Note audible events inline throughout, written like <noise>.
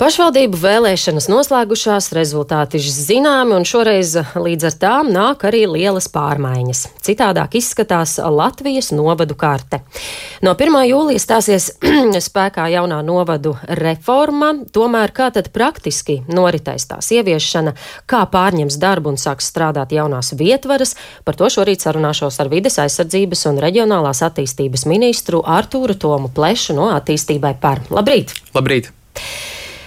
Pašvaldību vēlēšanas noslēgušās, rezultāti zināmi, un šoreiz līdz ar tām nāk arī lielas pārmaiņas. Citādāk izskatās Latvijas novadu karte. No 1. jūlija stāsies <clears throat> spēkā jaunā novadu reforma, tomēr kā tad praktiski noritēs tās ieviešana, kā pārņems darbu un sāks strādāt jaunās vietvaras, par to šorīt sarunāšos ar vides aizsardzības un reģionālās attīstības ministru Artūru Tomu Plešu no attīstībai par. Labrīt! Labrīt!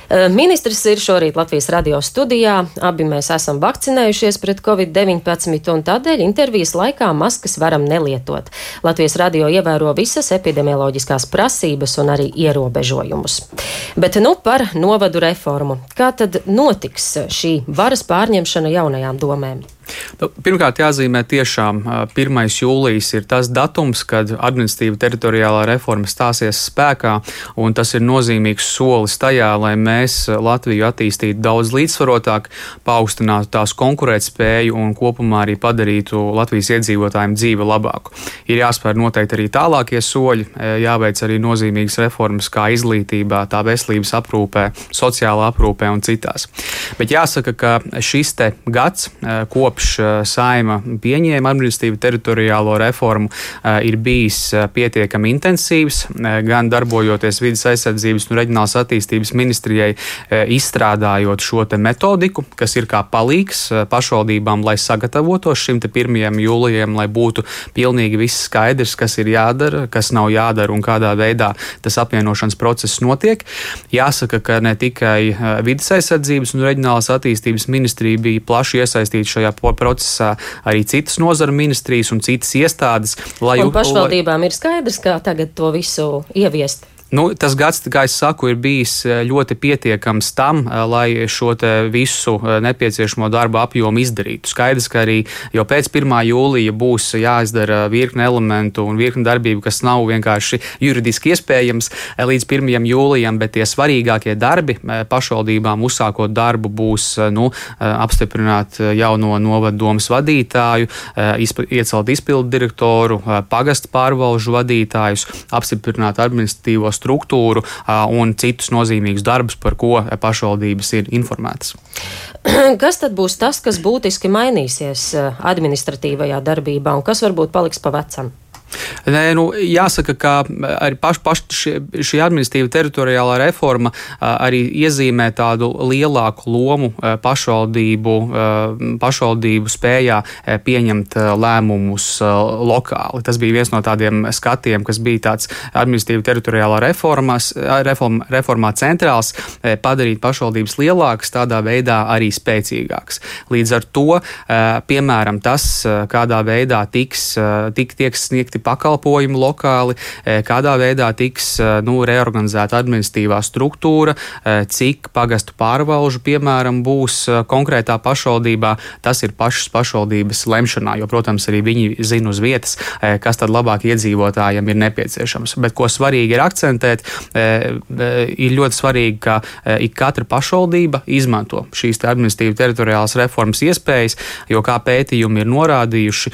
Eh, ministrs ir šorīt Latvijas radio studijā. Abi mēs esam vakcinējušies pret covid-19, un tādēļ intervijas laikā maskas varam nelietot. Latvijas radio ievēro visas epidemioloģiskās prasības un arī ierobežojumus. Bet nu par novadu reformu. Kā tad notiks šī varas pārņemšana jaunajām domēm? Nu, pirmkārt, jāzīmē tiešām 1. jūlijas ir tas datums, kad administratīva teritoriālā reforma stāsies spēkā, un tas ir nozīmīgs solis tajā, lai mēs Latviju attīstītu daudz līdzsvarotāk, paaugstinātu tās konkurētspēju un kopumā arī padarītu Latvijas iedzīvotājiem dzīvi labāku. Ir jāspēr noteikti arī tālākie soļi, jāveic arī nozīmīgas reformas kā izglītībā, tā veselības aprūpē, sociālā aprūpē un citās. Bet jāsaka, ka šis gads, kopš kopš eh, saima pieņēma administratīvu teritoriālo reformu, eh, ir bijis eh, pietiekami intensīvs, gan darbojoties vidas aizsardzības un reģionālās attīstības ministrijai, izstrādājot šo metodiku, kas ir kā palīgs pašvaldībām, lai sagatavotos šim 1. jūlijam, lai būtu pilnīgi viss skaidrs, kas ir jādara, kas nav jādara un kādā veidā tas apvienošanas process notiek. Jāsaka, ka ne tikai vidas aizsardzības un reģionālās attīstības ministrija bija plaši iesaistīta šajā procesā arī citas nozara ministrijas un citas iestādes. Lai, un pašvaldībām ir skaidrs, kā tagad to visu ieviest. Nu, tas gads, kā es saku, ir bijis eh, ļoti pietiekams tam, eh, lai šo visu eh, nepieciešamo darbu apjomu izdarītu. Skaidrs, ka arī jau pēc 1. jūlija būs jāizdara virkne elementu un virkne darbību, kas nav vienkārši juridiski iespējams līdz 1. jūlijam, bet tie svarīgākie darbi pašvaldībām uzsākot darbu būs nu, apstiprināt jauno novaddomas vadītāju, iecelt izpildu direktoru, pagastu pārvalžu vadītājus, apstiprināt administratīvos struktūru un citus nozīmīgus darbus, par ko pašvaldības ir informētas. <clears throat> Kas tad būs tas, kas būtiski mainīsies administratīvajā darbībā un kas varbūt paliks pa vecam? Nē, nu, jāsaka, ka arī paš, paš, šie, šī administratīva teritoriālā reforma arī iezīmē tādu lielāku lomu pašvaldību, pašvaldību spējā pieņemt lēmumus lokāli. Tas bija viens no tādiem skatiem, kas bija tāds administratīva teritoriālā reformas, reform, reformā centrāls, padarīt pašvaldības lielākas, tādā veidā arī spēcīgākas. Līdz ar to, piemēram, tas, kādā veidā tiks, tik, tiek sniegti pakalpojumi lokāli, e, kādā veidā tiks e, nu, reorganizēta administratīvā struktūra, e, cik pagastu pārvalžu, piemēram, būs konkrētā pašvaldībā. Tas ir pašas pašvaldības lemšanā, jo, protams, arī viņi zina uz vietas, kas tad labāk iedzīvotājiem ir nepieciešams. Bet ko svarīgi ir akcentēt, ir ļoti svarīgi, ka ik katra pašvaldība izmanto šīs administratīvas teritoriālās reformas iespējas, jo, kā pētījumi ir norādījuši,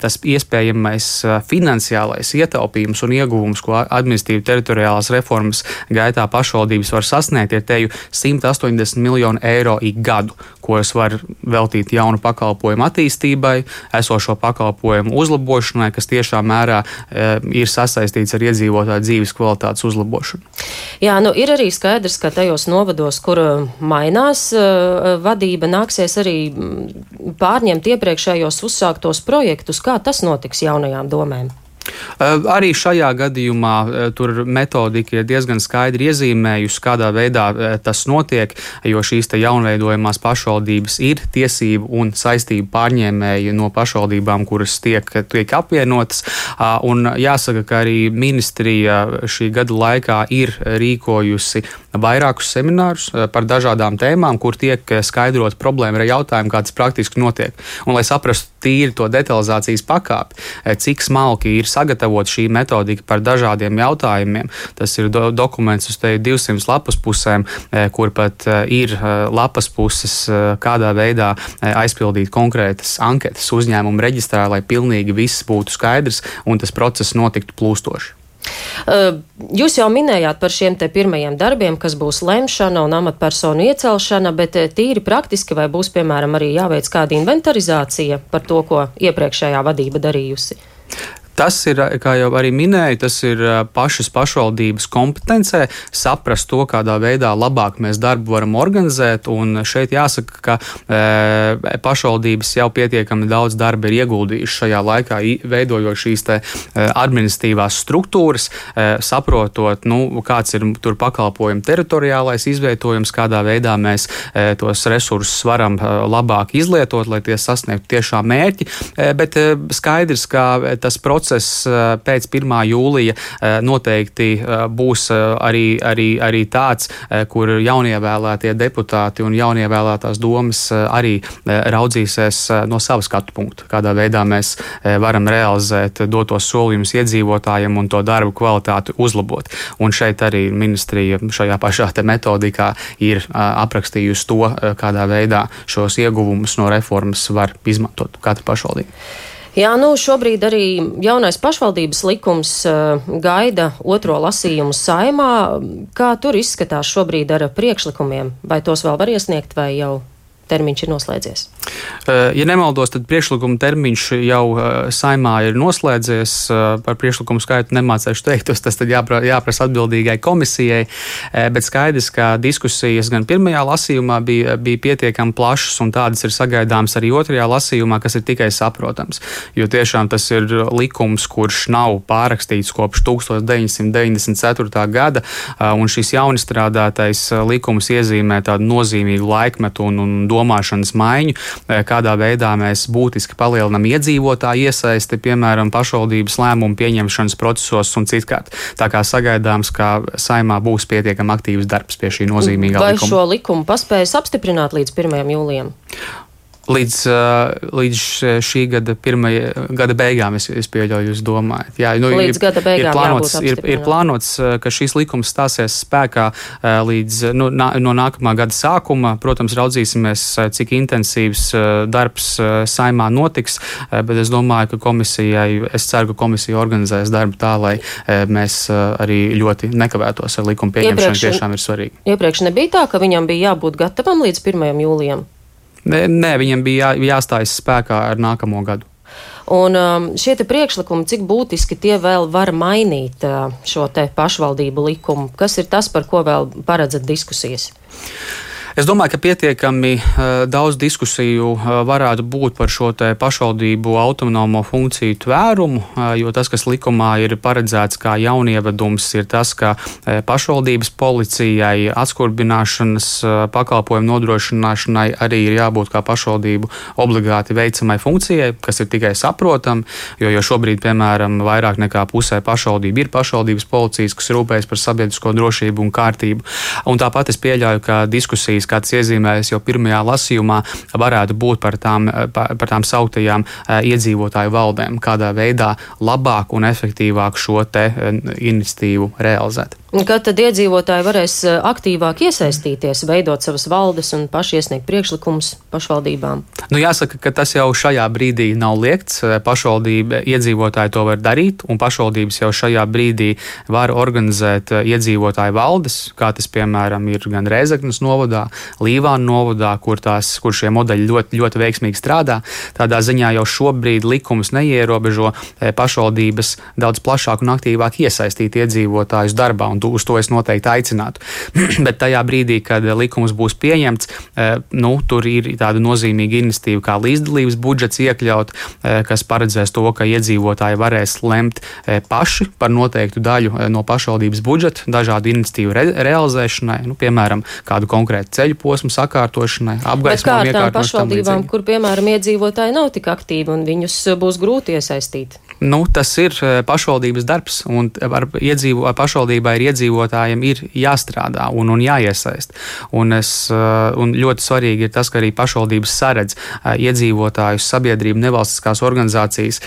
tas iespējamais finansiālais ietaupījums un ieguvums, ko administratīva teritoriālās reformas gaitā pašvaldības var sasniegt, ir teju 180 miljonu eiro ik gadu, ko es varu veltīt jaunu pakalpojumu attīstībai, esošo pakalpojumu uzlabošanai, kas tiešā mērā e, ir sasaistīts ar iedzīvotāju dzīves kvalitātes uzlabošanu. Jā, nu ir arī skaidrs, ka tajos novados, kur mainās uh, vadība, nāksies arī pārņemt iepriekšējos uzsāktos projektus. Kā tas notiks jaunajām domēm? Arī šajā gadījumā tur metodika ir diezgan skaidri iezīmējusi, kādā veidā tas notiek, jo šīs jaunveidojumās pašvaldības ir tiesību un saistību pārņēmēji no pašvaldībām, kuras tiek, tiek apvienotas. Un jāsaka, ka arī ministrija šī gada laikā ir rīkojusi vairākus seminārus par dažādām tēmām, kur tiek skaidrot problēma ar jautājumu, kā tas praktiski notiek. Un, lai saprastu tīri to detalizācijas pakāpi, cik smalki ir sagatavot šī metodika par dažādiem jautājumiem. Tas ir do dokuments uz 200 lapas pusēm, kur pat ir lapas puses, kādā veidā aizpildīt konkrētas anketas uzņēmumu reģistrā, lai pilnīgi viss būtu skaidrs un tas process notiktu plūstoši. Jūs jau minējāt par šiem te pirmajiem darbiem, kas būs lemšana un amatpersonu iecelšana, bet tīri praktiski vai būs, piemēram, arī jāveic kāda inventarizācija par to, ko iepriekšējā vadība darījusi? Tas ir, kā jau arī minēju, tas ir pašas pašvaldības kompetencē saprast to, kādā veidā labāk mēs darbu varam organizēt. Un šeit jāsaka, ka e, pašvaldības jau pietiekami daudz darba ir ieguldījušas šajā laikā, veidojot šīs te, e, administratīvās struktūras, e, saprotot, nu, kāds ir tur pakalpojumu teritoriālais izvietojums, kādā veidā mēs e, tos resursus varam e, labāk izlietot, lai tie sasniegtu tiešām mērķi. E, bet e, skaidrs, ka tas process process eh, pēc 1. jūlija eh, noteikti eh, būs arī, arī, arī tāds, kur jaunievēlētie deputāti un jaunievēlētās domas arī raudzīsies no sava skatu punkta, kādā veidā mēs varam realizēt dotos solījumus iedzīvotājiem un to darbu kvalitāti uzlabot. Un šeit arī ministrija šajā pašā metodikā ir aprakstījusi to, kādā veidā šos ieguvumus no reformas var izmantot katra pašvaldība. Jā, nu šobrīd arī jaunais pašvaldības likums uh, gaida otro lasījumu saimā. Kā tur izskatās šobrīd ar priekšlikumiem? Vai tos vēl var iesniegt vai jau termiņš ir noslēdzies? Eh, ja nemaldos, tad priekšlikuma termiņš jau eh, saimā ir noslēdzies. Eh, par priekšlikumu skaitu nemācīšu teikt, tas tad jāpra, jāprasa atbildīgai komisijai. Bet skaidrs, ka diskusijas gan pirmajā lasījumā bija, bija pietiekami plašas, un tādas ir sagaidāmas arī otrajā lasījumā, kas ir tikai saprotams. Jo tiešām tas ir likums, kurš nav pārakstīts kopš 1994. gada, un šis jaunistrādātais likums iezīmē tādu nozīmīgu laikmetu un, un domāšanas maiņu kādā veidā mēs būtiski palielinam iedzīvotāju iesaisti, piemēram, pašvaldības lēmumu pieņemšanas procesos un citkārt. Tā kā sagaidāms, ka saimā būs pietiekami aktīvs darbs pie šī nozīmīgā Vai likuma. Vai šo likumu paspējas apstiprināt līdz 1. jūlijam? Līdz, līdz šī gada, pirmajai, gada beigām, es, es pieļauju, jūs domājat. Jā, nu, līdz ir, gada beigām ir plānots, ir, ir plānots, ka šīs likums stāsies spēkā līdz nu, nā, no nākamā gada sākuma. Protams, raudzīsimies, cik intensīvs darbs saimā notiks, bet es domāju, ka komisijai, es ceru, ka komisija organizēs darbu tā, lai mēs arī ļoti nekavētos ar likumu pieņemšanu. Iepriekš, tiešām ir svarīgi. Iepriekš nebija tā, ka viņam bija jābūt gatavam līdz 1. jūlijam. Nē, viņam bija jā, jāstājas spēkā ar nākamo gadu. Un um, šie priekšlikumi, cik būtiski tie vēl var mainīt uh, šo pašvaldību likumu? Kas ir tas, par ko vēl paredzat diskusijas? Es domāju, ka pietiekami uh, daudz diskusiju uh, varētu būt par šo pašvaldību autonomo funkciju tvērumu, uh, jo tas, kas likumā ir paredzēts kā jaunievedums, ir tas, ka pašvaldības policijai atskurbināšanas pakalpojumu nodrošināšanai arī ir jābūt kā pašvaldību obligāti veicamai funkcijai, kas ir tikai saprotama, jo, jo šobrīd, piemēram, vairāk nekā pusē pašvaldību ir pašvaldības policijas, kas rūpējas par sabiedrisko drošību un kārtību. Un tāpat es pieļauju, ka diskusijas, kāds iezīmējas jau pirmajā lasījumā, varētu būt par tām, par, par tām sauktajām eh, iedzīvotāju valdēm, kādā veidā labāk un efektīvāk šo te eh, iniciatīvu realizēt. Kad tad iedzīvotāji varēs eh, aktīvāk iesaistīties, veidot savas valdes un paši iesniegt priekšlikumus pašvaldībām? Nu, jāsaka, ka tas jau šajā brīdī nav liekts. Pašvaldība iedzīvotāji to var darīt, un pašvaldības jau šajā brīdī var organizēt iedzīvotāju valdes, kā tas piemēram ir gan Rēzaknes novadā, Līvānu novadā, kur, tās, kur šie modeļi ļoti, ļoti veiksmīgi strādā. Tādā ziņā jau šobrīd likums neierobežo pašvaldības daudz plašāk un aktīvāk iesaistīt iedzīvotājus darbā, un uz to es noteikti aicinātu. <clears throat> Bet tajā brīdī, kad likums būs pieņemts, e, nu, tur ir tāda nozīmīga iniciatīva kā līdzdalības budžets iekļaut, e, kas paredzēs to, ka iedzīvotāji varēs lemt paši par noteiktu daļu no pašvaldības budžeta dažādu iniciatīvu re realizēšanai, nu, piemēram, kādu konkrētu ceļu posmu sakārtošanai, apgaismojumu iekārtošanai. pašvaldībām, kur, piemēram, iedzīvotāji nav tik aktīvi un viņus būs grūti iesaistīt? Nu, tas ir eh, pašvaldības darbs, un ar, iedzīvo, ar pašvaldībai ir iedzīvotājiem ir jāstrādā un, un jāiesaist. Un, es, eh, un ļoti svarīgi ir tas, ka arī pašvaldības saredz eh, iedzīvotājus, sabiedrību, nevalstiskās organizācijas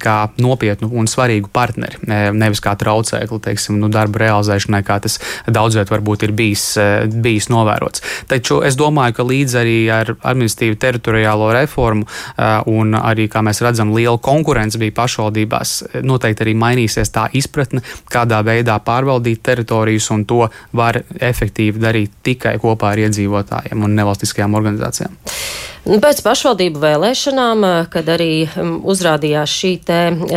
kā nopietnu un svarīgu partneri, nevis kā traucēkli teiksim, nu, darba realizēšanai, kā tas daudzviet varbūt ir bijis, bijis novērots. Taču es domāju, ka līdz arī ar administratīvu teritoriālo reformu un arī, kā mēs redzam, liela konkurence bija pašvaldība pašvaldībās noteikti arī mainīsies tā izpratne, kādā veidā pārvaldīt teritorijas, un to var efektīvi darīt tikai kopā ar iedzīvotājiem un nevalstiskajām organizācijām. Nu, pēc pašvaldību vēlēšanām, eh, kad arī mm, uzrādījās šī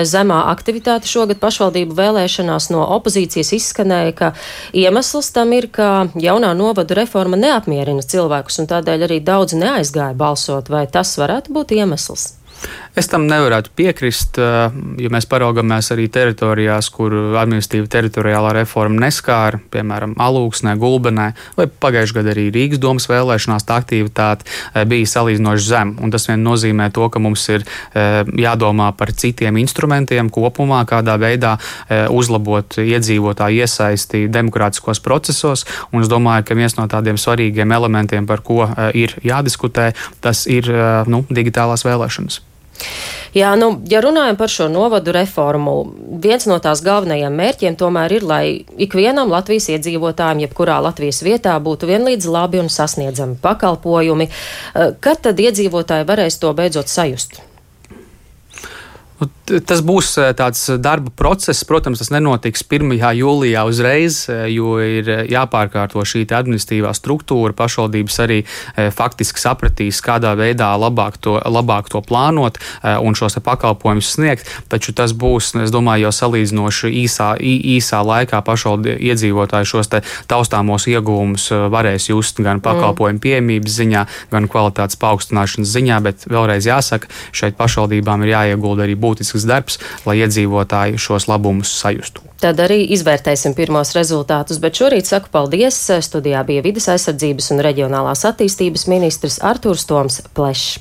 zemā aktivitāte šogad pašvaldību vēlēšanās no opozīcijas izskanēja, ka iemesls tam ir, ka jaunā novadu reforma neapmierina cilvēkus un tādēļ arī daudz neaizgāja balsot. Vai tas varētu būt iemesls? Es tam nevarētu piekrist, eh, ja mēs paraugāmies arī teritorijās, kur administratīva teritoriālā reforma neskāra, piemēram, Alūksnē, Gulbenē, vai pagājušajā gadā arī Rīgas domas vēlēšanās, tā aktivitāte eh, bija salīdzinoši zema. Tas vien nozīmē to, ka mums ir eh, jādomā par citiem instrumentiem kopumā, kādā veidā uzlabot iedzīvotāju iesaisti demokrātiskos procesos. Un es domāju, ka viens no tādiem svarīgiem elementiem, par ko ir jādiskutē, tas ir nu, digitālās vēlēšanas. Jā, nu, ja runājam par šo novadu reformu, viens no tās galvenajiem mērķiem tomēr ir, lai ikvienam Latvijas iedzīvotājam, jebkurā Latvijas vietā, būtu vienlīdz labi un sasniedzami pakalpojumi. Eh, kad tad iedzīvotāji varēs to beidzot sajust? Tas būs eh, tāds darba process. Protams, tas nenotiks 1. jūlijā uzreiz, eh, jo ir eh, jāpārkārto šī administratīvā struktūra. Pašvaldības arī faktiski sapratīs, kādā veidā labāk to, labāk to plānot un šos pakalpojumus sniegt. Taču tas būs, es domāju, jau salīdzinoši īsā, īsā laikā pašvaldību iedzīvotāji šos taustāmos ieguvumus varēs just gan pakalpojumu pieejamības ziņā, gan kvalitātes paaugstināšanas ziņā. Bet vēlreiz jāsaka, šeit pašvaldībām ir jāiegulda arī būtisks darbs, lai iedzīvotāji šos labumus sajustu. Tad arī izvērtēsim pirmos rezultātus, bet šorīt saku paldies. Studijā bija vidas aizsardzības un reģionālās attīstības ministrs Artūrs Toms Plešs.